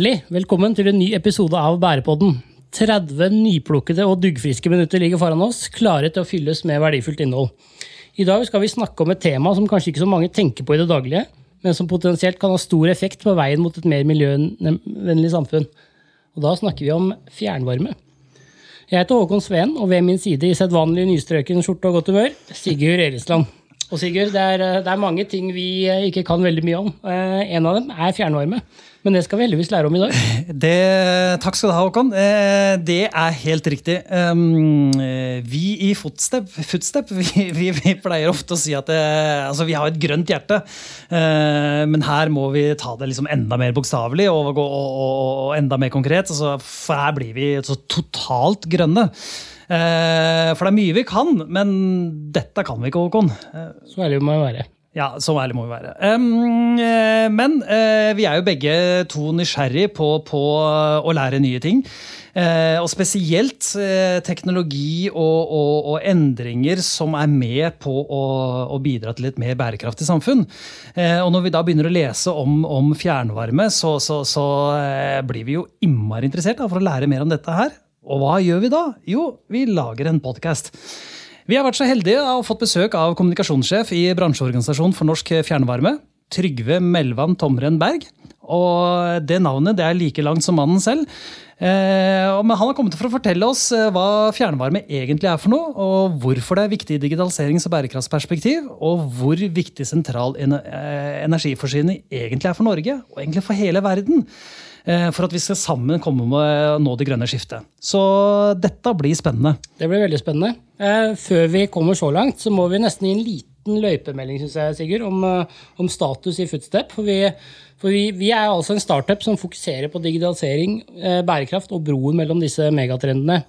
Hjertelig velkommen til en ny episode av Bærepodden. 30 nyplukkede og duggfriske minutter ligger foran oss, klare til å fylles med verdifullt innhold. I dag skal vi snakke om et tema som kanskje ikke så mange tenker på i det daglige, men som potensielt kan ha stor effekt på veien mot et mer miljøvennlig samfunn. Og da snakker vi om fjernvarme. Jeg heter Håkon Sveen, og ved min side i sedvanlig nystrøken skjorte og godt humør, Sigurd Eriksland. Og Sigurd, det er, det er, mange ting vi ikke kan veldig mye om. Eh, en av dem er fjernvarme. Men det skal vi heldigvis lære om i dag. Det, takk skal du ha, Håkon. Eh, det er helt riktig. Um, vi i Footstep, Footstep vi, vi, vi, pleier ofte å si at det, altså vi har et grønt hjerte. Eh, men her må vi ta det liksom enda mer bokstavelig og, og, og, enda mer konkret. Altså, for her blir vi så totalt grønne. Eh, for det er mye vi kan, men dette kan vi ikke, Håkon. Så ærlig må vi være. Ja, så ærlig må vi være. Um, men uh, vi er jo begge to nysgjerrig på, på å lære nye ting. Uh, og spesielt uh, teknologi og, og, og, endringer som er med på å, å, bidra til et mer bærekraftig samfunn. og når vi da begynner å lese om, om fjernvarme, så, så, så blir vi jo innmari interessert da, for å lære mer om dette her. Og hva gjør vi da? Jo, vi lager en podkast. Vi har vært så heldige å ha fått besøk av kommunikasjonssjef i bransjeorganisasjonen for norsk fjernvarme, Trygve Melvan Tomren Berg. Og det navnet det er like langt som mannen selv. Eh, men han har kommet for å fortelle oss eh, hva fjernvarme egentlig er for noe, og hvorfor det er viktig i digitaliserings- og bærekraftsperspektiv, og hvor viktig sentral eh, energiforsyning egentlig er for Norge, og egentlig for hele verden. Eh, for at vi skal sammen komme med å nå det grønne skiftet. Så dette blir spennende. Det blir veldig spennende. Eh, før vi kommer så langt, så må vi nesten gi en liten løypemelding synes jeg, Sigurd, om, eh, om status i Footstep. For, vi, for vi, vi, er altså en startup som fokuserer på digitalisering, bærekraft og broen mellom disse megatrendene.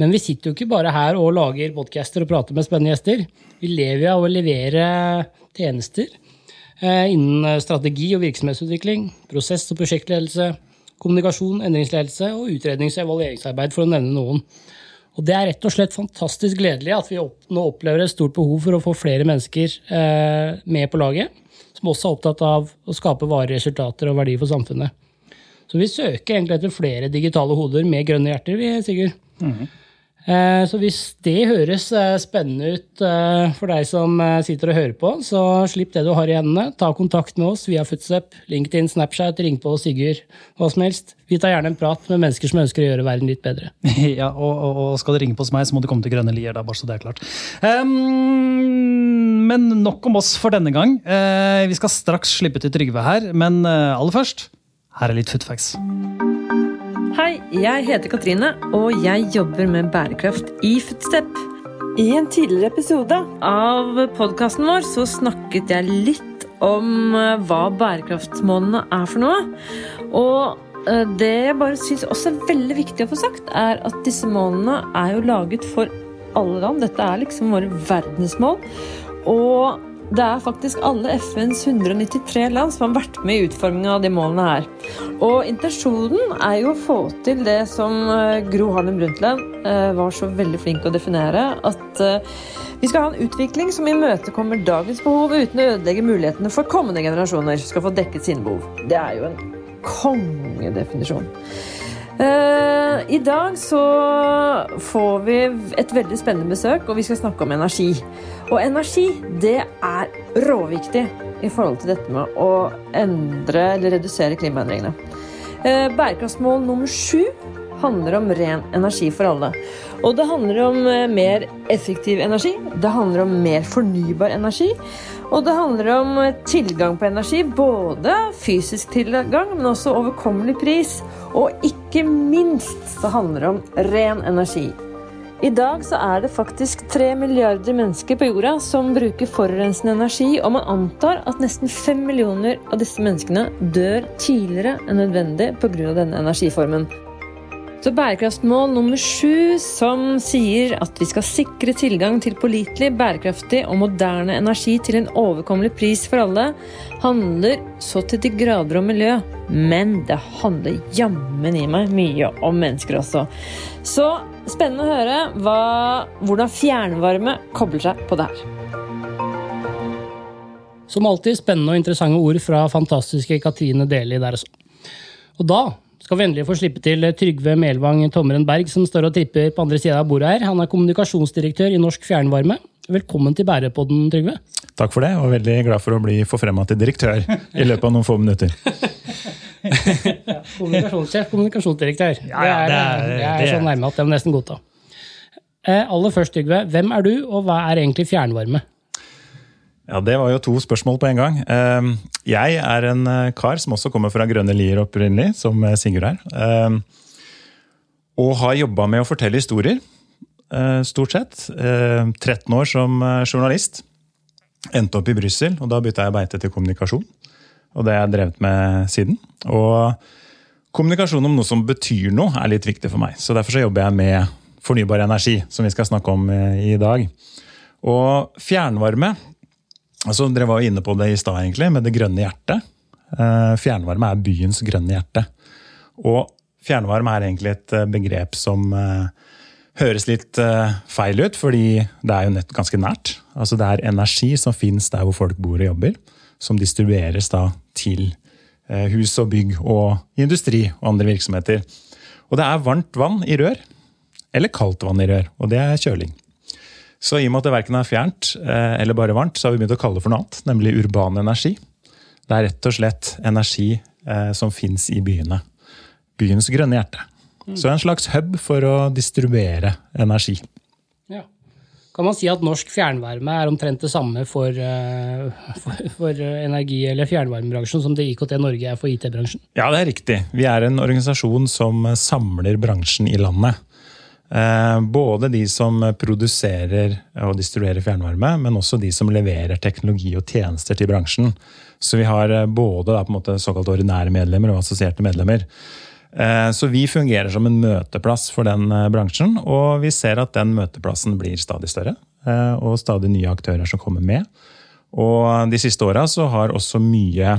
Men vi sitter jo ikke bare her og lager podcaster og prater med spennende gjester. Vi lever av å levere tjenester innen strategi og virksomhetsutvikling, prosess- og prosjektledelse, kommunikasjon, endringsledelse og utrednings- og evalueringsarbeid, for å nevne noen. Og Det er rett og slett fantastisk gledelig at vi nå opplever et stort behov for å få flere mennesker eh, med på laget, som også er opptatt av å skape varige resultater og verdier for samfunnet. Så vi søker egentlig etter flere digitale hoder med grønne hjerter, vi, Sigurd. Mm -hmm. Eh, så hvis det høres eh, spennende ut eh, for deg som sitter og hører på, så slipp det du har i hendene. Ta kontakt med oss via Footstep, LinkedIn, Snapchat, ring på Sigurd, hva som helst. Vi tar gjerne en prat med mennesker som ønsker å gjøre verden litt bedre. Ja, og, og skal du ringe på hos meg, så må du komme til Grønne Lier, da, bare så det er klart. Um, men nok om oss for denne gang. Uh, vi skal straks slippe til Trygve her, men uh, aller først, her er litt footfacts. Jeg heter Katrine, og jeg jobber med bærekraft i Footstep. I en tidligere episode av podkasten vår så snakket jeg litt om eh, hva bærekraftsmålene er for noe. Og eh, det jeg bare syns også er veldig viktig å få sagt, er at disse målene er jo laget for alle land. Dette er liksom våre verdensmål. Og det er faktisk alle FNs 193 land som har vært med i utforminga av de målene her. Og intensjonen er jo å få til det som eh, Gro Harlem Brundtland eh, var så veldig flink å definere, at eh, vi skal ha en utvikling som imøtekommer dagens behov uten å ødelegge mulighetene for kommende generasjoner skal få dekket sine behov. Det er jo en kongedefinisjon. I dag så får vi et veldig spennende besøk, og vi skal snakke om energi. Og energi, det er råviktig i forhold til dette med å endre eller redusere klimaendringene. Eh, bærekraftsmål nummer sju handler om ren energi for alle. Og det handler om eh, mer effektiv energi, det handler om mer fornybar energi. Og det handler om eh, tilgang på energi, både fysisk tilgang, men også overkommelig pris. Og ikke minst så handler det om ren energi. I dag så er det faktisk tre milliarder mennesker på jorda som bruker forurensende energi, og man antar at nesten fem millioner av disse menneskene dør tidligere enn nødvendig pga. denne energiformen. Så bærekraftsmål nummer sju, som sier at vi skal sikre tilgang til pålitelig, bærekraftig og moderne energi til en overkommelig pris for alle, handler så til de grader om miljø. Men det handler jammen i meg mye om mennesker også. Så Spennende å høre hva, hvordan fjernvarme kobler seg på det her. Som alltid spennende og interessante ord fra fantastiske Katrine Deli der også. Og da skal vi endelig få slippe til Trygve Melvang Tommeren Berg, som står og tripper på andre sida av bordet her. Han er kommunikasjonsdirektør i Norsk Fjernvarme. Velkommen til Bærepodden, Trygve. Takk for det, og veldig glad for å bli forfremma til direktør i løpet av noen få minutter. Kommunikasjonssjef, kommunikasjonsdirektør. Ja, ja, det er, det er- det er det er- så nærme at jeg må nesten godta. Eh, aller først, Trygve. Hvem er du, og hva er egentlig fjernvarme? Ja, Det var jo to spørsmål på en gang. Eh, Jeg er en eh, kar som også kommer fra Grønne Lier opprinnelig, som eh, Sigurd er. Eh, Og har jobba med å fortelle historier, eh, stort sett. Eh, 13 år som journalist. Endte opp i Brussel, og da bytta jeg beite til kommunikasjon. Og det har jeg drevet med siden. Og kommunikasjon om noe som betyr noe, er litt viktig for meg. Så derfor så jobber jeg med fornybar energi, som vi skal snakke om i dag. Og fjernvarme altså Dere var jo inne på det i stad, egentlig, med det grønne hjertet. Eh, Fjernvarme er byens grønne hjerte. Og fjernvarme er egentlig et eh, begrep som eh, høres litt feil ut, fordi det er jo nett ganske nært. Altså Det er energi som fins der hvor folk bor og jobber, som distribueres da til hus og bygg og industri og andre virksomheter. Og det er varmt vann i rør, eller kaldt vann i rør, og det er kjøling. Så i og med at det verken er fjernt eh, eller bare varmt, så har vi begynt å kalle det for noe annet, nemlig urban energi. Det er rett og slett energi eh, som fins i byene. Byens grønne hjerte. Så en slags hub for å distribuere energi. Ja. Kan man si at norsk fjernvarme er omtrent det samme for, eh, for, for energi- eller fjernvarmebransjen som det IKT Norge er for IT-bransjen? Ja, det er riktig. Vi er en organisasjon som samler bransjen i landet. Eh, Både de som produserer og distribuerer fjernvarme, men også de som leverer teknologi og tjenester til bransjen. Så vi har eh, både da, måte, såkalt ordinære medlemmer og assosierte medlemmer. Eh, Så vi fungerer som en møteplass for den bransjen, og vi ser at den møteplassen blir stadig større. Og stadig nye aktører som kommer med. Og de siste åra så har også mye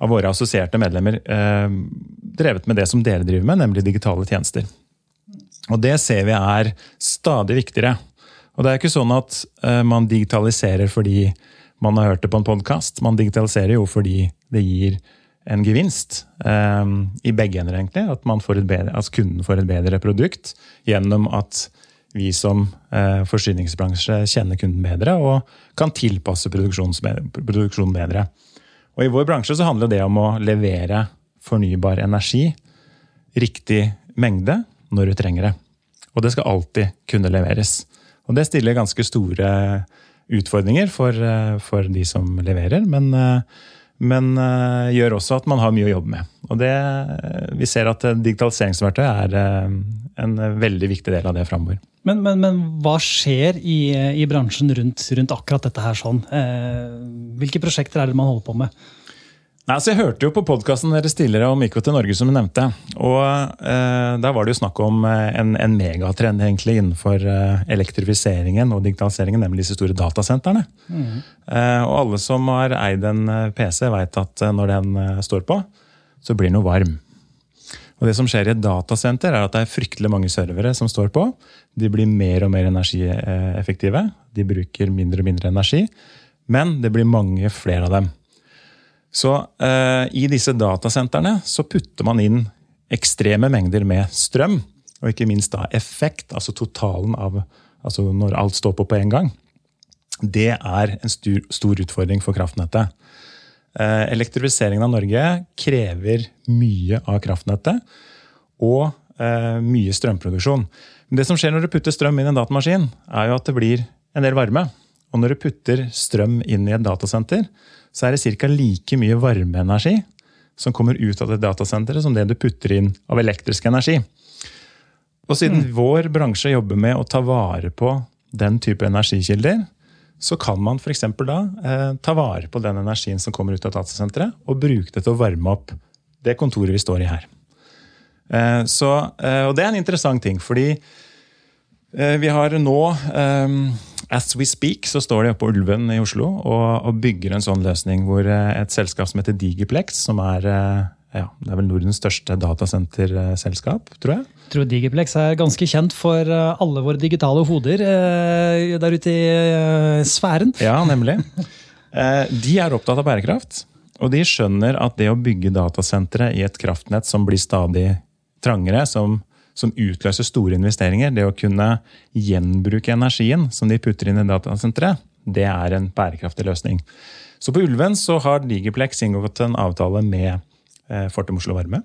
av våre assosierte medlemmer drevet med det som dere driver med, nemlig digitale tjenester. Og det ser vi er stadig viktigere. Og det er ikke sånn at eh, man digitaliserer fordi man har hørt det på en podkast. Man digitaliserer jo fordi det gir en gevinst um, i begge ender, egentlig. At, bedre, at kunden får et bedre produkt gjennom at vi som uh, forsyningsbransje kjenner kunden bedre og kan tilpasse produksjonen bedre. Og I vår bransje så handler det om å levere fornybar energi riktig mengde når du trenger det. Og det skal alltid kunne leveres. Og det stiller ganske store utfordringer for, eh, for de som leverer, men, eh, men eh, gjør også at man har mye å jobbe med. Og det, vi ser at digitaliseringsverktøy er en veldig viktig del av det framover. Men, men, men hva skjer i, i bransjen rundt, rundt akkurat dette her sånn? Hvilke prosjekter er det man holder på med? Nei, altså jeg hørte jo på podkasten deres tidligere om IKT Norge, som du nevnte. Og eh, Der var det jo snakk om eh, en, en megatrend egentlig innenfor eh, elektrifiseringen og digitaliseringen, nemlig disse store datasentrene. Eh, og alle som har eid en eh, PC, veit at eh, når den står på, så blir den jo varm. Og det som skjer i et datasenter, er at det er fryktelig mange servere som står på. De blir mer og mer energieffektive. De bruker mindre og mindre energi. Men det blir mange flere av dem. Så eh, i disse datasentrene så putter man inn ekstreme mengder med strøm, og ikke minst da effekt, altså totalen av altså når alt står på på en gang. Det er en stor, stor utfordring for kraftnettet. Eh, elektrifiseringen av Norge krever mye av kraftnettet og eh, mye strømproduksjon. Men det som skjer når du putter strøm inn i en datamaskin, er jo at det blir en del varme. Og når du putter strøm inn i et datasenter, så er det ca. like mye varmeenergi som kommer ut av det datasenteret, som det du putter inn av elektrisk energi. Og siden vår bransje jobber med å ta vare på den type energikilder, så kan man f.eks. da eh, ta vare på den energien som kommer ut av datasenteret, og bruke det til å varme opp det kontoret vi står i her. Eh, så, eh, og det er en interessant ting, fordi eh, vi har nå eh, As we speak så står de oppe på Ulven i Oslo og, og bygger en sånn løsning hvor eh, et selskap som heter Digiplex, som er, eh, ja, det er vel Nordens største datasenterselskap, tror jeg. Jeg tror Digiplex er ganske kjent for eh, alle våre digitale hoder eh, der ute i eh, sfæren. Ja, nemlig. Eh, De er opptatt av bærekraft. Og de skjønner at det å bygge datasentre i et kraftnett som blir stadig trangere, som, som utløser store investeringer, det å kunne gjenbruke energien som de putter inn i datasenteret, det er en bærekraftig løsning. Så på Ulven så har Digiplex inngått en avtale med eh, Fortum Oslo Varme.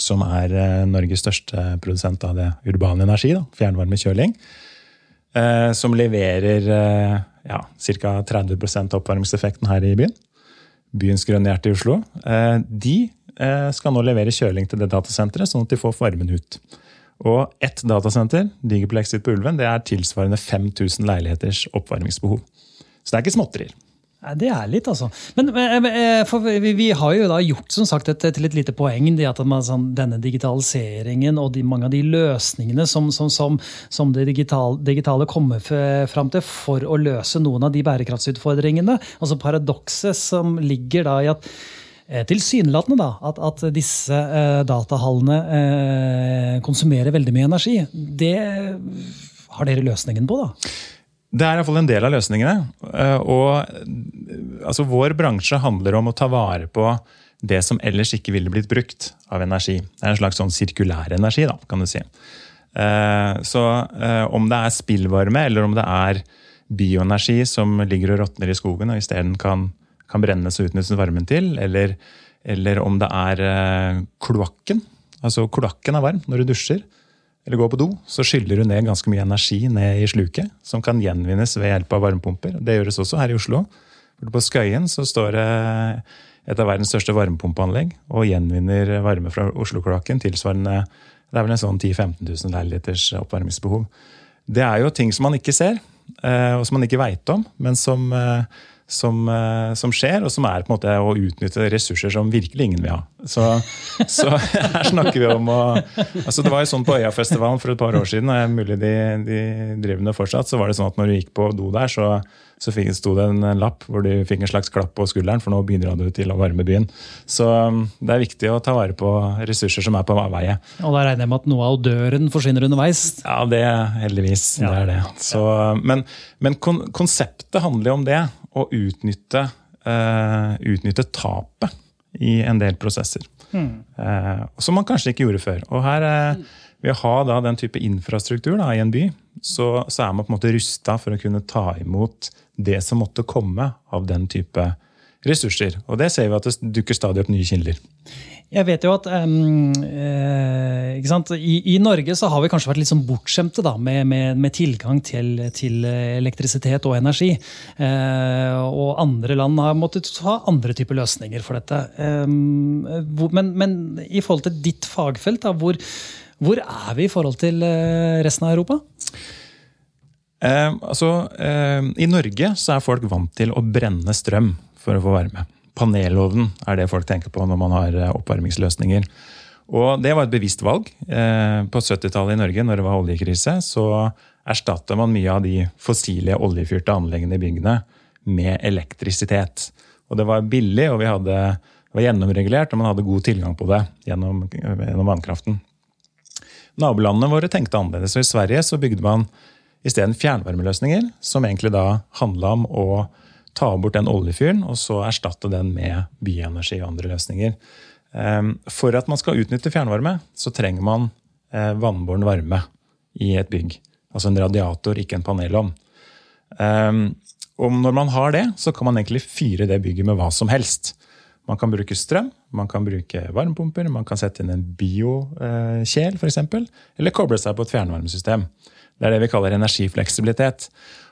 Som er eh, Norges største produsent av det urbane energi. Da, fjernvarmekjøling. Eh, som leverer ja, ca. 30 av oppvarmingseffekten her i byen. Byens grønne hjerte i Oslo. De skal nå levere kjøling til det datasenteret, sånn at de får varmen ut. Og ett datasenter, Digiplex sitt på Ulven, det er tilsvarende 5000 leiligheters oppvarmingsbehov. Så det er ikke småtterier. Det er litt, altså. Men eh, for vi, vi har jo da gjort som sagt et, til et lite poeng det at man, sånn, denne digitaliseringen og de, mange av de løsningene som, som, som, som det digitale, digitale kommer fram til for å løse noen av de bærekraftsutfordringene. Altså Paradokset som ligger da i at Eh, tilsynelatende da, at, at disse eh, datahallene eh, konsumerer veldig mye energi. Det har dere løsningen på, da? Det er iallfall en del av løsningene. Eh, og altså, Vår bransje handler om å ta vare på det som ellers ikke ville blitt brukt av energi. Det er en slags sånn sirkulær energi, da, kan du si. Eh, så om det er spillvarme, eller om det er bioenergi som ligger og råtner i skogen og isteden kan kan brennes og utnyttes varmen til, eller, eller om det er eh, kloakken. Altså Kloakken er varm når du dusjer eller går på do. Så skyller du ned ganske mye energi ned i sluket, som kan gjenvinnes ved hjelp av varmepumper. Det gjøres også her i Oslo. På Skøyen så står det et av verdens største varmepumpeanlegg og gjenvinner varme fra Oslo-kloakken tilsvarende det er vel en sånn 10 000-15 000 leiligheters oppvarmingsbehov. Det er jo ting som man ikke ser, eh, og som man ikke veit om, men som, eh, som, eh, som, skjer, og som er på en måte å utnytte ressurser som virkelig ingen vil ha. Så, så her snakker vi om å altså Det var jo sånn på Øyafestivalen for et par år siden, og mulig de, de driver med fortsatt, så var det sånn at når du gikk på do der, så, så sto det en, en lapp hvor du fikk en slags klapp på skulderen, for nå bidrar du til å varme byen. Så um, det er viktig å ta vare på ressurser som er på avveie. Og da regner jeg med at noe av døren forsvinner underveis? Ja, det heldigvis. Ja. Det er det. Så, men, men konseptet handler jo om det å utnytte, uh, utnytte tapet i en del prosesser. Mm. Uh, som man kanskje ikke gjorde før. Og her, uh, Ved å ha da, den type infrastruktur da, i en by, så, så, er man på en måte rusta for å kunne ta imot det som måtte komme av den type ressurser. Og det ser vi at det dukker stadig opp nye kilder. Jeg vet jo at um, eh, I, I, Norge så har vi kanskje vært litt sånn bortskjemte da, med, med, med, tilgang til, til, elektrisitet og energi. Eh, og andre land har måttet ha andre typer løsninger for dette. Eh, hvor, men, men, i forhold til ditt fagfelt, da, hvor, hvor, er vi i forhold til eh, resten av Europa? Eh, altså, eh, I Norge så er folk vant til å brenne strøm for å få varme. Panelovnen er det folk tenker på når man har eh, oppvarmingsløsninger. Og det var et bevisst valg. Eh, på 70-tallet i Norge, når det var oljekrise, så erstatta man mye av de fossile oljefyrte anleggene i byggene med elektrisitet. Og det var billig, og hadde, det var gjennomregulert, og man hadde god tilgang på det gjennom, gjennom vannkraften. Nabolandene våre tenkte annerledes. og I Sverige så bygde man isteden fjernvarmeløsninger, som egentlig da handla om å ta bort den oljefyren og så erstatte den med bioenergi og andre løsninger. Ehm, for at man skal utnytte fjernvarme, så trenger man eh, vannbåren varme i et bygg. Altså en radiator, ikke en panelovn. Ehm, og når man har det, så kan man egentlig fyre det bygget med hva som helst. Man kan bruke strøm, man kan bruke varmepumper, man kan sette inn en biokjel f.eks. Eller koble seg på et fjernvarmesystem. Det er det vi kaller energifleksibilitet.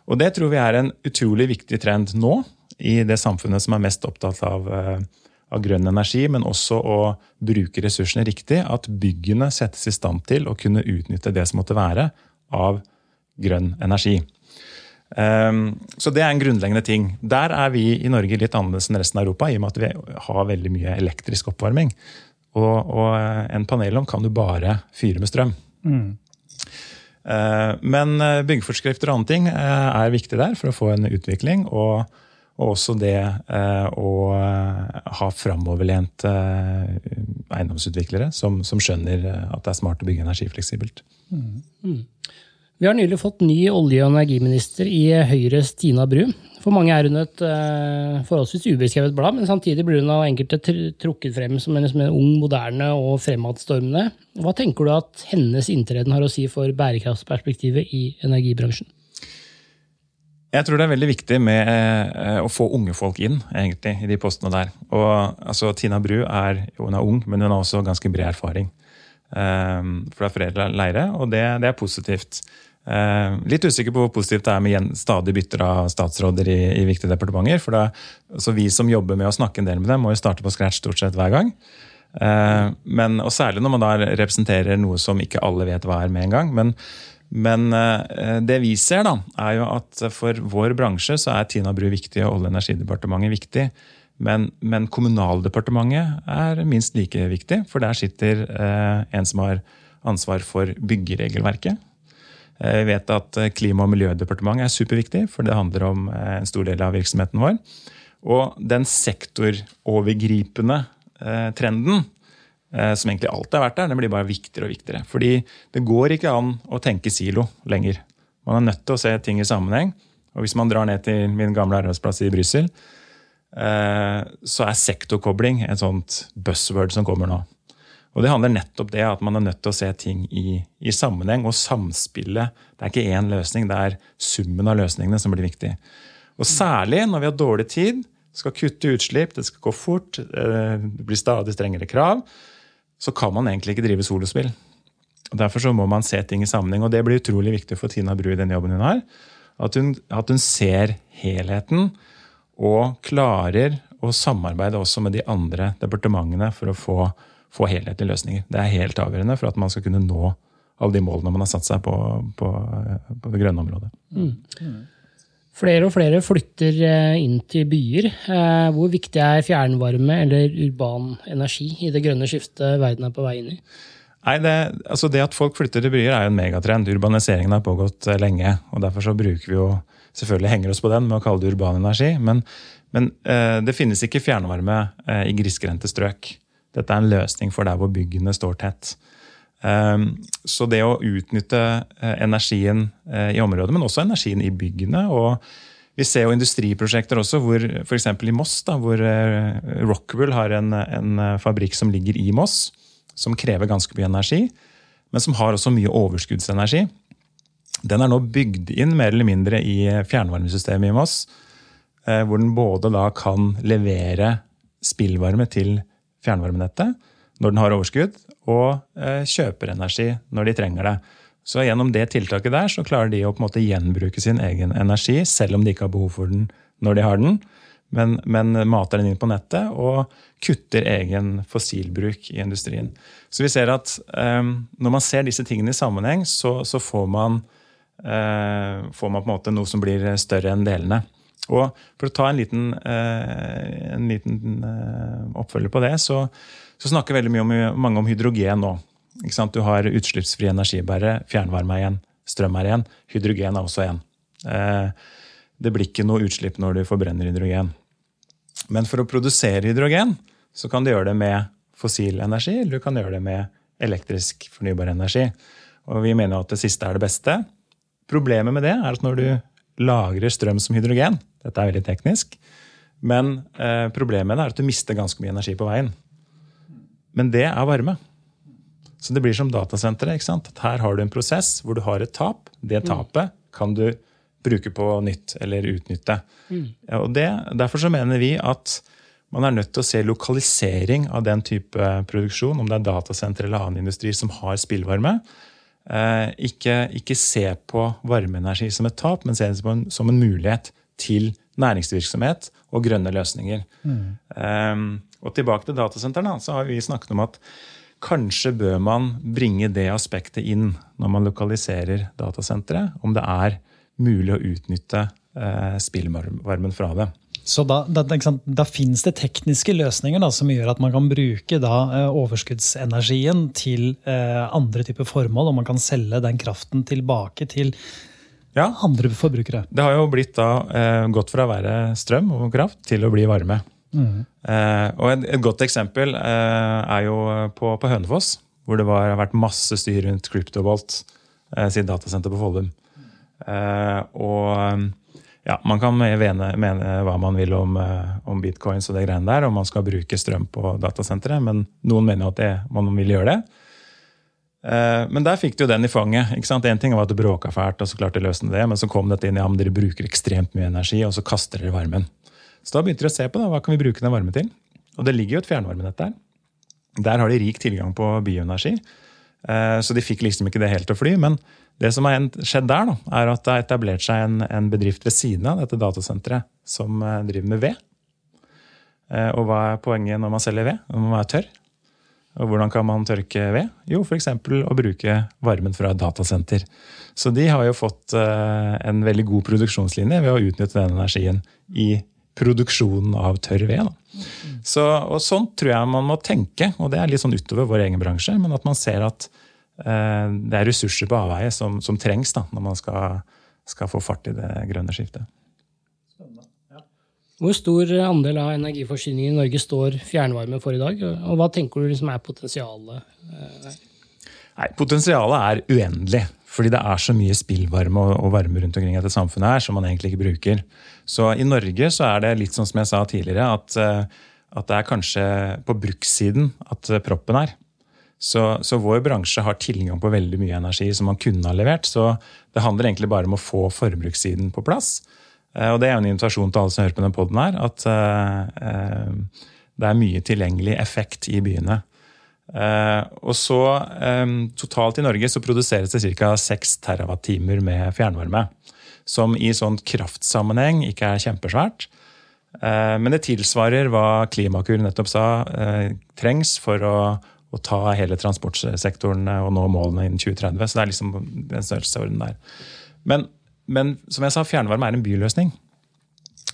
Og det tror vi er en utrolig viktig trend nå, i det samfunnet som er mest opptatt av, eh, av grønn energi, men også å bruke ressursene riktig. At byggene settes i stand til å kunne utnytte det som måtte være av grønn energi. Um, så det er en grunnleggende ting. Der er vi i Norge litt annerledes enn resten av Europa, i og med at vi har veldig mye elektrisk oppvarming. Og, og en panelovn kan du bare fyre med strøm. Mm. Eh, men eh, byggeforskrifter og andre ting eh, er viktig der for å få en utvikling. Og, og også det å ha framoverlente eiendomsutviklere som, som, skjønner at det er smart å bygge energifleksibelt. Mm. Vi har nylig fått ny olje- og energiminister i Høyre, Stina Bru. For mange er hun et eh, forholdsvis ubeskrevet blad, men samtidig blir hun av enkelte trukket frem som en, som en ung, moderne og fremadstormende. Hva tenker du at hennes inntreden har å si for bærekraftsperspektivet i energibransjen? Jeg tror det er veldig viktig med eh, å få unge folk inn egentlig, i de postene der. Og altså, Tina Bru er, hun er ung, men hun har også ganske bred erfaring uh, fra foreldre leire, og det, det er positivt. Eh, litt usikker på hvor positivt det er med stadig bytter av statsråder i, i viktige departementer. for da, så Vi som jobber med å snakke en del med dem, må jo starte på scratch stort sett hver gang. Eh, men, og Særlig når man da representerer noe som ikke alle vet hva er med en gang. Men, men eh, det vi ser, da, er jo at for vår bransje så er Tina Bru viktig og Olje- og energidepartementet viktig. Men, men, Kommunaldepartementet er minst like viktig, for der sitter en som har ansvar for byggeregelverket. Eh, vi vet at eh, Klima- og miljødepartementet er superviktig, for det handler om eh, en stor del av virksomheten vår. Og den sektorovergripende trenden, som egentlig alltid har vært der, den blir bare viktigere og viktigere. Fordi det går ikke an å tenke silo lenger. Man er nødt til å se ting i sammenheng. Og hvis man drar ned til min gamle arbeidsplass i Brussel, så er sektorkobling et sånt buzzword som kommer nå. Og Det handler nettopp det at man er nødt til å se ting i, i sammenheng og samspille. Det er ikke én løsning, det er summen av løsningene som blir viktig. Og Særlig når vi har dårlig tid, skal kutte utslipp, det skal gå fort, eh, det blir stadig strengere krav, så kan man egentlig ikke drive solospill. Og Derfor så må man se ting i sammenheng, og det blir utrolig viktig for Tina Bru i den jobben hun har. At hun, at hun ser helheten og klarer å samarbeide også med de andre departementene for å få få helhetlige løsninger. Det er helt avgjørende for at man skal kunne nå alle de målene man har satt seg på, på, på det grønne området. Mm. Flere og flere flytter eh, inn til byer. Eh, hvor viktig er fjernvarme eller urban energi i det grønne skiftet verden er på vei inn i? Nei, det, altså det at folk flytter til byer er jo en megatrend. Urbaniseringen har pågått eh, lenge. og Derfor så bruker vi jo selvfølgelig henger oss på den med å kalle det urban energi. Men, men det finnes ikke fjernvarme i grisgrendte strøk. Dette er en løsning for der hvor byggene står tett. Ehm, så det å utnytte eh, energien eh, i området, men også energien i byggene og Vi ser jo industriprosjekter også, hvor f.eks. i Moss, da, hvor eh, Rockwool har en, en, fabrikk som ligger i Moss, som krever ganske mye energi, men som har også mye overskuddsenergi. Den er nå bygd inn mer eller mindre i fjernvarmesystemet i Moss, hvor den både da kan levere spillvarme til fjernvarmenettet når den har overskudd, og eh, kjøper energi når de trenger det. Så gjennom det tiltaket der så klarer de å på en måte gjenbruke sin egen energi, selv om de ikke har behov for den når de har den, men, men mater den inn på nettet og kutter egen fossilbruk i industrien. Så vi ser at um, når man ser disse tingene i sammenheng, så, så får, man, uh, får man på en måte noe som blir større enn delene. Og For å ta en liten, eh, en liten eh, oppfølger på det, så, så snakker veldig mye om, mange om hydrogen nå. Du har utslippsfrie energibærere, fjernvarme er igjen, strøm er igjen. Hydrogen er også igjen. Eh, det blir ikke noe utslipp når du forbrenner hydrogen. Men for å produsere hydrogen så kan du gjøre det med fossil energi, eller du kan gjøre det med elektrisk fornybar energi. Og vi mener at det siste er det beste. Problemet med det er at når du lagrer strøm som hydrogen, dette er veldig teknisk. Men eh, problemet er at du mister ganske mye energi på veien. Men det er varme. Så det blir som datasenteret. ikke sant? Her har du en prosess hvor du har et tap. Det mm. tapet kan du bruke på nytt eller utnytte. Mm. Ja, og det, Derfor så mener vi at man er nødt til å se lokalisering av den type produksjon, om det er datasenter eller annen industri som har spillvarme. Eh, ikke, ikke, se på varmeenergi som et tap, men se det som en, som en mulighet til næringsvirksomhet og grønne løsninger. Mm. Um, og tilbake til datasentrene, så har vi snakket om at kanskje bør man bringe det aspektet inn når man lokaliserer datasenteret. Om det er mulig å utnytte uh, spillvarmen fra det. Så da, da, da finnes det tekniske løsninger da, som gjør at man kan bruke da, eh, overskuddsenergien til eh, andre typer formål, og man kan selge den kraften tilbake til ja. andre forbrukere. Det har jo blitt da eh, gått fra å være strøm og kraft til å bli varme. Mm. Eh, og et, et, godt eksempel eh, er jo på, på, Hønefoss, hvor det var, har vært masse styr rundt CryptoVolt eh, sitt datasenter på Follum. Eh, og ja, Man kan mene, mene, hva man vil om, om, bitcoins og det greiene der, om man skal bruke strøm på datasenteret, men noen mener at det, man vil gjøre det. Men der fikk du den i fanget. ikke sant? En ting var at det bråka fælt, og så klarte de løse det, men så kom dette inn i ja, men dere bruker ekstremt mye energi, og så kaster dere varmen. Så da begynte de å se på da, hva kan vi bruke den varmen til. Og det ligger jo et fjernvarmenett der. Der har de rik tilgang på bioenergi. Eh, så de fikk liksom ikke det helt til å fly. Men det som har skjedd der, da, er at det har etablert seg en, en bedrift ved siden av dette datasenteret som eh, driver med ved. Eh, og hva er poenget når man selger ved? Når man er tørr. Og hvordan kan man tørke ved? Jo, f.eks. å bruke varmen fra et datasenter. Så de har jo fått en veldig god produksjonslinje ved å utnytte den energien i produksjonen av tørr ved. Så, og Sånn tror jeg man må tenke, og det er litt sånn utover vår egen bransje. Men at man ser at eh, det er ressurser på avveie som, som trengs da, når man skal, skal, få fart i det grønne skiftet. Hvor stor andel av energiforsyningen i Norge står fjernvarme for i dag? Og hva tenker du liksom er potensialet? Nei, Potensialet er uendelig. Fordi det er så mye spillvarme og, varme rundt omkring i dette samfunnet her som man egentlig ikke bruker. Så i Norge så er det litt sånn som jeg sa tidligere, at, eh, at det er kanskje på brukssiden at eh, proppen er. Så, så, vår bransje har tilgang på veldig mye energi som man kunne ha levert. Så det handler egentlig bare om å få forbrukssiden på plass. Eh, og det er jo en invitasjon til alle som hører på denne poden her, at det er mye tilgjengelig effekt i byene. Uh, og så um, Totalt i Norge så produseres det ca. 6 TWh med fjernvarme. Som i sånn kraftsammenheng ikke er kjempesvært. Uh, men det tilsvarer hva Klimakur nettopp sa trengs for å, å, ta hele transportsektoren og nå målene innen 2030. Så det er liksom den størrelsesorden der. Men, men som jeg sa, fjernvarme er en byløsning.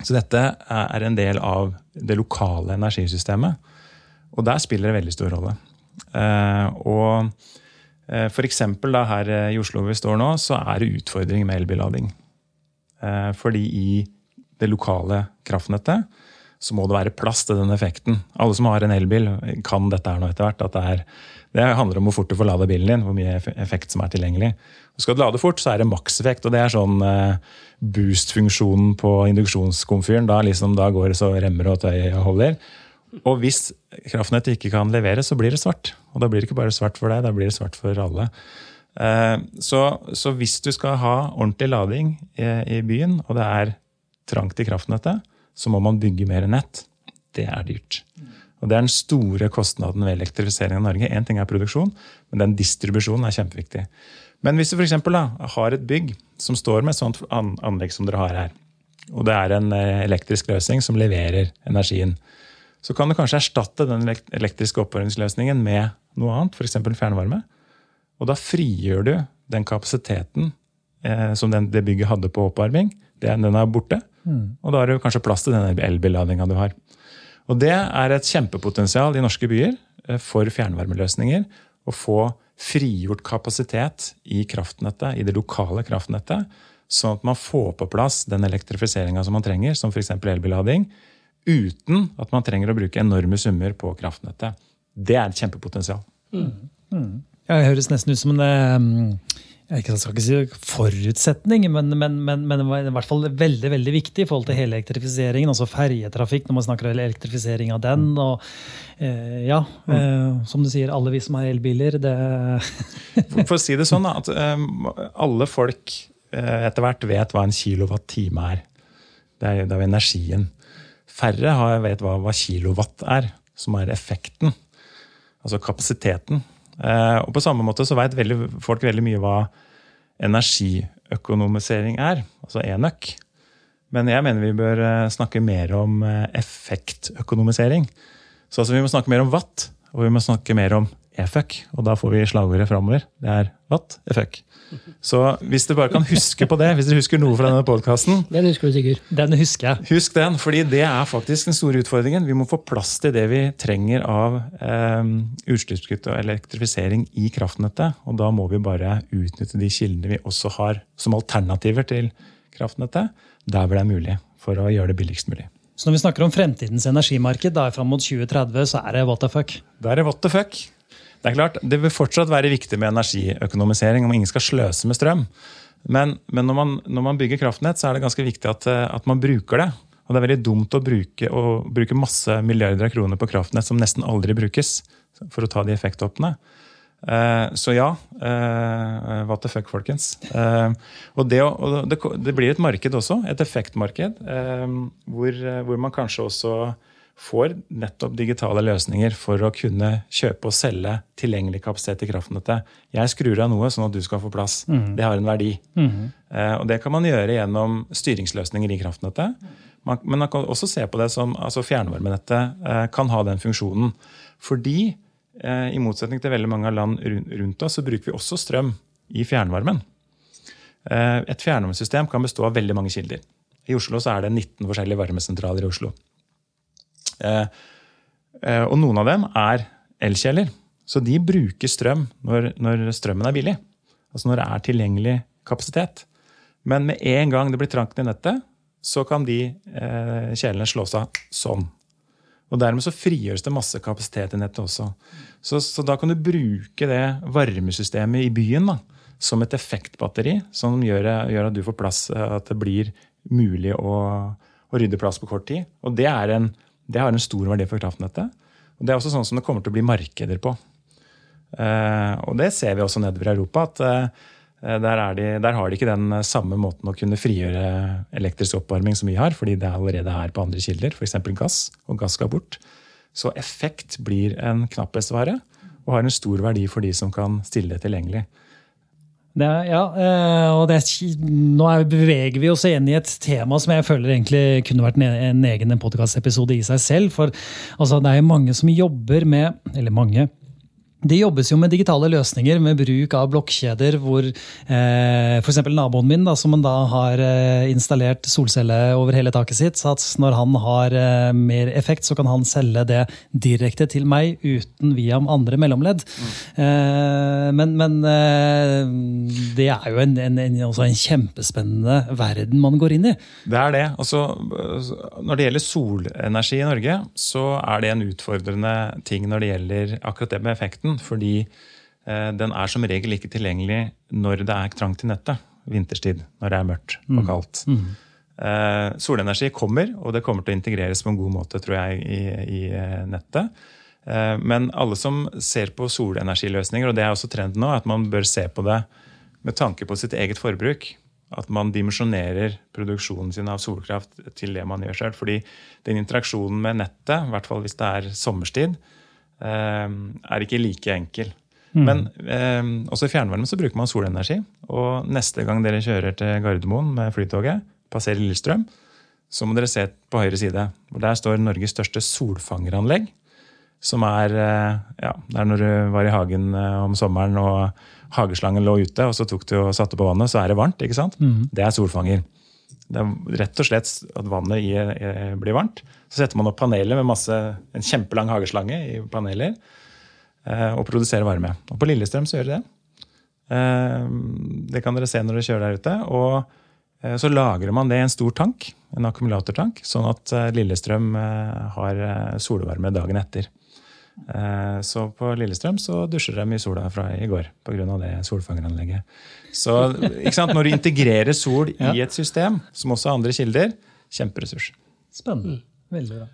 Så dette er en del av det lokale energisystemet. Og der spiller det veldig stor rolle. Eh, og for F.eks. her i Oslo vi står nå, så er det utfordringer med elbillading. Eh, fordi i det lokale kraftnettet så må det være plass til den effekten. Alle som har en elbil, kan dette her nå etter hvert. det, er, det handler om hvor fort du får lade bilen din, hvor mye effekt som er tilgjengelig. Og skal du lade fort, så er det makseffekt. og Det er sånn boost-funksjonen på induksjonskomfyren. Da, liksom, da går det så remmer og tøy og holder. Og hvis kraftnettet ikke kan levere, så blir det svart. Og da blir det ikke bare svart for deg, da blir det svart for alle. Eh, så, så hvis du skal ha ordentlig lading i, byen, og det er trangt i kraftnettet, så må man bygge mer nett. Det er dyrt. Og Det er den store kostnaden ved elektrifisering av Norge. Én ting er produksjon, men den distribusjonen er kjempeviktig. Men hvis du eksempel, har et bygg som står med sånt anlegg som dere har her, og det er en eh, elektrisk løsning som leverer energien, så kan du kanskje erstatte den elektriske oppvarmingsløsningen med noe annet, f.eks. fjernvarme. Og da frigjør du den kapasiteten eh, som den, det bygget hadde på oppvarming. Den, den er borte. Mm. Og da har du kanskje plass til den elbilladinga du har. Og det er et kjempepotensial i norske byer eh, for fjernvarmeløsninger. Å få frigjort kapasitet i kraftnettet, i det lokale kraftnettet, sånn at man får på plass den elektrifiseringa som man trenger, som f.eks. elbillading uten at man trenger å bruke enorme summer på kraftnettet. Det er et kjempepotensial. Mm. Mm. Ja, det høres nesten ut som en um, jeg skal ikke si forutsetning, men, men, men, men, i hvert fall veldig veldig viktig i forhold til hele elektrifiseringen. Altså ferjetrafikk, når man snakker om elektrifisering av den. og eh, ja, mm. eh, Som du sier, alle vi som har elbiler, det for, å si det sånn, at um, alle folk eh, etter hvert vet hva en kilowatt-time er. Det er, det er energien. Færre har, vet hva, hva kilowatt er, som er effekten. Altså kapasiteten. Eh, og på samme måte så vet folk veldig mye hva energiøkonomisering er, altså enøk. Men jeg mener vi bør eh, snakke mer om eh, effektøkonomisering. Så altså vi må snakke mer om watt, og vi må snakke mer om e-fuck. Og da får vi slagordet framover. Det er what e-fuck. Så hvis du bare kan huske på det, hvis du husker noe fra denne podkasten Den husker du sikkert. Den husker jeg. Husk den, fordi det er faktisk den store utfordringen. Vi må få plass til det vi trenger av eh, utslippskutt og elektrifisering i kraftnettet. Og da må vi bare utnytte de kildene vi også har som alternativer til kraftnettet, der hvor det er mulig, for å gjøre det billigst mulig. Så når vi snakker om fremtidens energimarked da fram mot 2030, så er det what the fuck? Da er det what the fuck. Det er klart, det vil fortsatt være viktig med energiøkonomisering om ingen skal sløse med strøm. Men, men når, man, når, man, bygger kraftnett, så er det ganske viktig at, at man bruker det. Og det er veldig dumt å bruke, å bruke masse milliarder av kroner på kraftnett som nesten aldri brukes, for å ta de effekthoppene. Uh, så ja, uh, what the fuck, folkens. Og, det, og det, det, blir et marked også, et effektmarked, hvor, hvor, man kanskje også får nettopp digitale løsninger for å kunne kjøpe og selge tilgjengelig kapasitet i kraftnettet. Jeg skrur av noe sånn at du skal få plass. Mm. Det har en verdi. Mm. og det kan man gjøre gjennom styringsløsninger i kraftnettet. Man, men man kan også se på det som altså fjernvarmenettet kan ha den funksjonen. Fordi Eh, I motsetning til veldig mange av land rundt oss, så bruker vi også strøm i fjernvarmen. Eh, et fjernvarmesystem kan bestå av veldig mange kilder. I Oslo så er det 19 forskjellige varmesentraler i Oslo. Eh, og noen av dem er elkjeler. Så de bruker strøm når, når, strømmen er billig. Altså når det er tilgjengelig kapasitet. Men med en gang det blir trangt i nettet, så kan de eh, kjelene slås av sånn. Og Dermed så frigjøres det masse kapasitet i nettet også. Så, så, da kan du bruke det varmesystemet i byen da, som et effektbatteri som gjør, gjør, at du får plass, at det blir mulig å, å rydde plass på kort tid. Og det, er en, det, har en stor verdi for kraftnettet. Og Det er også sånn som det kommer til å bli markeder på. Uh, og det ser vi også nedover i Europa. at Eh, der, de, der, har de ikke den eh, samme måten å kunne frigjøre elektrisk oppvarming som vi har, fordi det allerede er på andre kilder, f.eks. gass, og gass skal bort. Så effekt blir en knapphetsvare og har en stor verdi for de som kan stille det tilgjengelig. Det, ja, eh, og det, nå beveger vi oss inn i et tema som jeg føler egentlig kunne vært en egen podkastepisode i seg selv. For altså, det er jo mange som jobber med Eller mange. Det jobbes jo med digitale løsninger med bruk av blokkjeder hvor eh, f.eks. naboen min, da, som da har eh, installert solcelle over hele taket sitt, så at når han har eh, mer effekt, så kan han selge det direkte til meg uten via andre mellomledd. Mm. Men, men det er jo en, en, en, en, kjempespennende verden man går inn i. Det er det. Altså, når det gjelder solenergi i Norge, så er det en utfordrende ting når det gjelder akkurat det med effekten den, fordi eh, den er som regel ikke tilgjengelig når det er trangt i nettet vinterstid, når det er mørkt og mm. kaldt. Mm. Eh, solenergi kommer, og det kommer til å integreres på en god måte tror jeg, i, i eh, nettet. Eh, men alle som ser på solenergiløsninger, og det er også trenden nå, at man bør se på det med tanke på sitt eget forbruk. At man dimensjonerer produksjonen sin av solkraft til det man gjør sjøl. Fordi den interaksjonen med nettet, i hvert fall hvis det er sommerstid, er ikke like enkel. Mm. Men eh, også i fjernvarme så bruker man solenergi. Og neste gang dere kjører til Gardermoen med Flytoget, passerer Lillestrøm, så må dere se på høyre side. hvor Der står Norges største solfangeranlegg. Som er eh, ja, er når du var i hagen eh, om sommeren og hageslangen lå ute, og så tok du og satte på vannet, så er det varmt. ikke sant? Mm. Det er solfanger. Det er rett og slett at vannet i, i, blir varmt. Så setter man opp paneler med masse, en kjempelang hageslange i paneler eh, og produserer varme. Og på Lillestrøm så gjør de det. Eh, det kan dere se når dere kjører der ute. Og eh, så lagrer man det i en stor tank, en akkumulatortank, sånn at eh, Lillestrøm eh, har eh, solvarme dagen etter. Så på Lillestrøm så dusjer de i sola fra i går pga. det solfangeranlegget. Så Når du integrerer sol i et system, som også har andre kilder, kjemperessurs. Spennende. Veldig bra.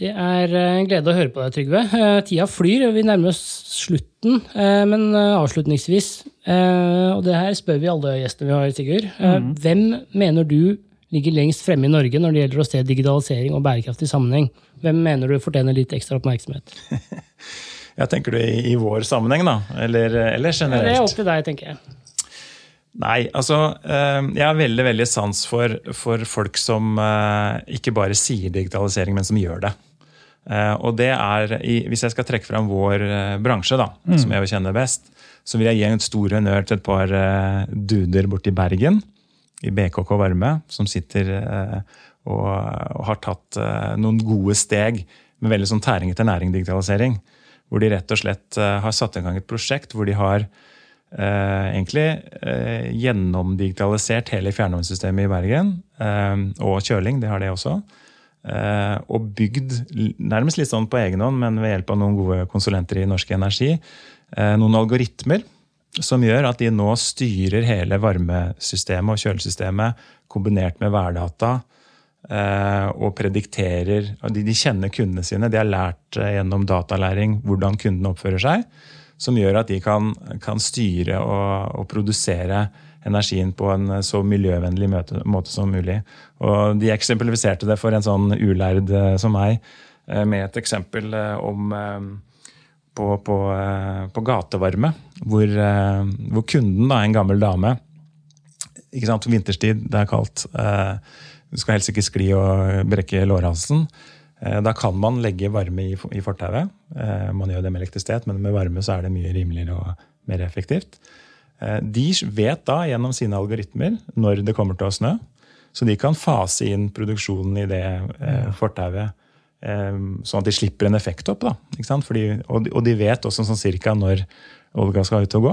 Det er eh, en glede å høre på deg, Trygve. Eh, tida flyr, og vi nærmer oss slutten. Eh, men avslutningsvis, og det her spør vi alle gjestene vi har, Sigurd. Mm. Hvem mener du ligger lengst fremme i Norge når det gjelder å se digitalisering og bærekraftig sammenheng? Hvem mener du fortjener litt ekstra oppmerksomhet? Jeg tenker du i, i vår sammenheng, da? Eller, eller generelt? det er opp til deg, tenker jeg. Nei, altså eh, Jeg har veldig veldig sans for, for folk som eh, ikke bare sier digitalisering, men som gjør det. Eh, og det er, Hvis jeg skal trekke fram vår bransje, da, mm. som jeg vil kjenne best, så vil jeg gi en stor honnør til et par duder borti i Bergen, i BKK Varme, som sitter og, og har tatt noen gode steg med veldig sånn tæring etter næring-digitalisering. Hvor de rett og slett har satt i gang et prosjekt hvor de har eh, egentlig eh, gjennomdigitalisert hele fjernvarmesystemet i Bergen. Eh, og kjøling, det har det også. Eh, og bygd nærmest litt sånn på egen hånd, men ved hjelp av noen gode konsulenter i Norsk Energi, eh, noen algoritmer som gjør at de nå styrer hele varmesystemet og kjølesystemet kombinert med værdata. eh, Og predikterer og de, kjenner kundene sine. De har lært eh, gjennom datalæring hvordan kundene oppfører seg. Som gjør at de kan, kan styre og, og produsere energien på en eh, så miljøvennlig måte, som mulig. Og De eksemplifiserte det for en sånn ulærd som meg med et eksempel om på, på, eh, på gatevarme, hvor, eh, hvor kunden, da, en gammel dame ikke sant, Vinterstid, det er kaldt. eh, Du skal helst ikke skli og brekke lårhalsen. Da kan man legge varme i, i fortauet. Man gjør det med elektrisitet, men med varme så er det mye rimeligere og mer effektivt. De vet da gjennom sine algoritmer når det kommer til å snø. Så de kan fase inn produksjonen i det fortauet, sånn at de slipper en effekt opp. Da? Fordi, og, de- vet også sånn cirka når Olga skal ut og gå.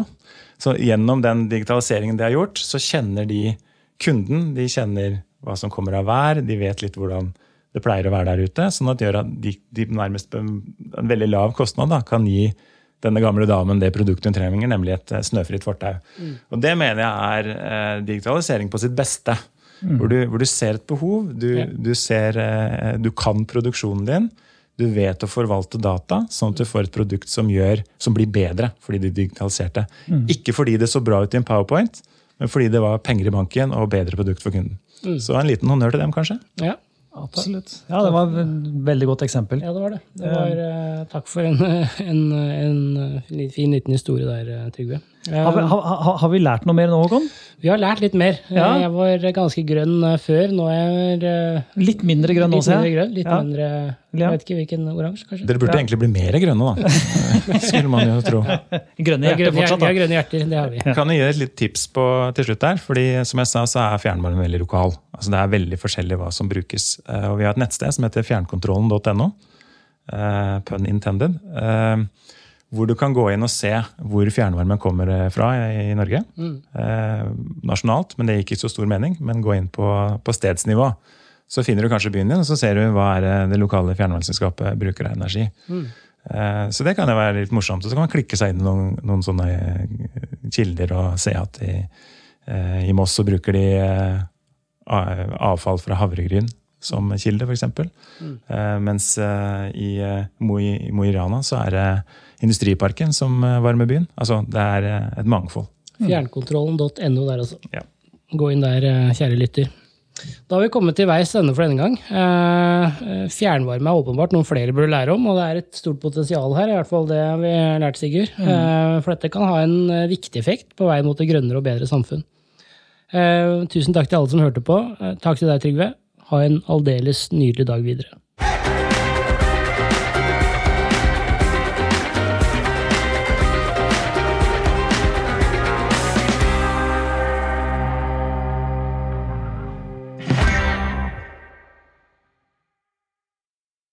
Så gjennom den digitaliseringen de har gjort, så kjenner de kunden. De kjenner hva som kommer av vær, de vet litt hvordan det pleier å være der ute. sånn at det gjør at de, de nærmest en veldig lav kostnad da, kan gi denne gamle damen det produktet hun trenger, nemlig et eh, snøfritt fortau. Og det mener jeg er eh, digitalisering på sitt beste. Hvor, du, hvor du ser et behov, du, Ja. du, ser, eh, du kan produksjonen din. Du vet å forvalte data, sånn at du får et produkt som, gjør, som blir bedre fordi du digitaliserte. Ikke fordi det så bra ut i en powerpoint, men fordi det var penger i banken og bedre produkt for kunden. Så en liten honnør til dem, kanskje. Ja, Absolutt. Ja, det var et veldig godt eksempel. ja det var det. det var, eh, takk for en, en, en, fin liten historie der, eh, Trygve. Eh, Har vi, ha, ha, har vi lært noe mer nå, Håkon? vi har lært litt mer. Eh, Ja. Jeg var ganske grønn eh, før. Nå er jeg eh, Litt mindre grønn nå, litt ser mindre jeg. grønn. Litt Ja. mindre Jeg vet ikke hvilken oransje, kanskje? Dere burde Ja. egentlig bli mer grønne, da. Skulle man jo tro. Grønne hjerter grønne, fortsatt, vi har grønne hjerter, det har vi. Kan jeg gi et litt tips på, til slutt der? Fordi som jeg sa, så er fjernvarmen veldig lokal. Altså Det er veldig forskjellig hva som brukes. Eh, Og vi har et nettsted som heter fjernkontrollen.no. eh, Pun intended. Eh, Hvor du kan gå inn og se hvor fjernvarmen kommer eh, fra i Norge. Norge. Eh, Nasjonalt, men det gir ikke så stor mening. Men gå inn på, på stedsnivå. Så finner du kanskje byen din, og så ser du hva er det det lokale fjernvarmeselskapet bruker av energi. Eh, Så det kan jo være litt morsomt. Og så kan man klikke seg inn i noen, noen sånne eh, kilder og se at i, eh, i Moss så bruker de eh, avfall fra havregryn som kilde, f.eks. Eh, Mens eh, i eh, Mo i i Mo i Rana så er det Industriparken som eh, varmer byen. Altså det er eh, et mangfold. Fjernkontrollen.no der, altså. Ja. Gå inn der, eh, kjære lytter. Da har vi kommet til veis ende for denne gang. Fjernvarme er åpenbart noen flere burde lære om, og det er et stort potensial her. i hvert fall det vi har lært, Sigurd. Mm. For dette kan ha en viktig effekt på vei mot et grønnere og bedre samfunn. Eh, Tusen takk til alle som hørte på. Takk til deg, Trygve. Ha en aldeles nydelig dag videre.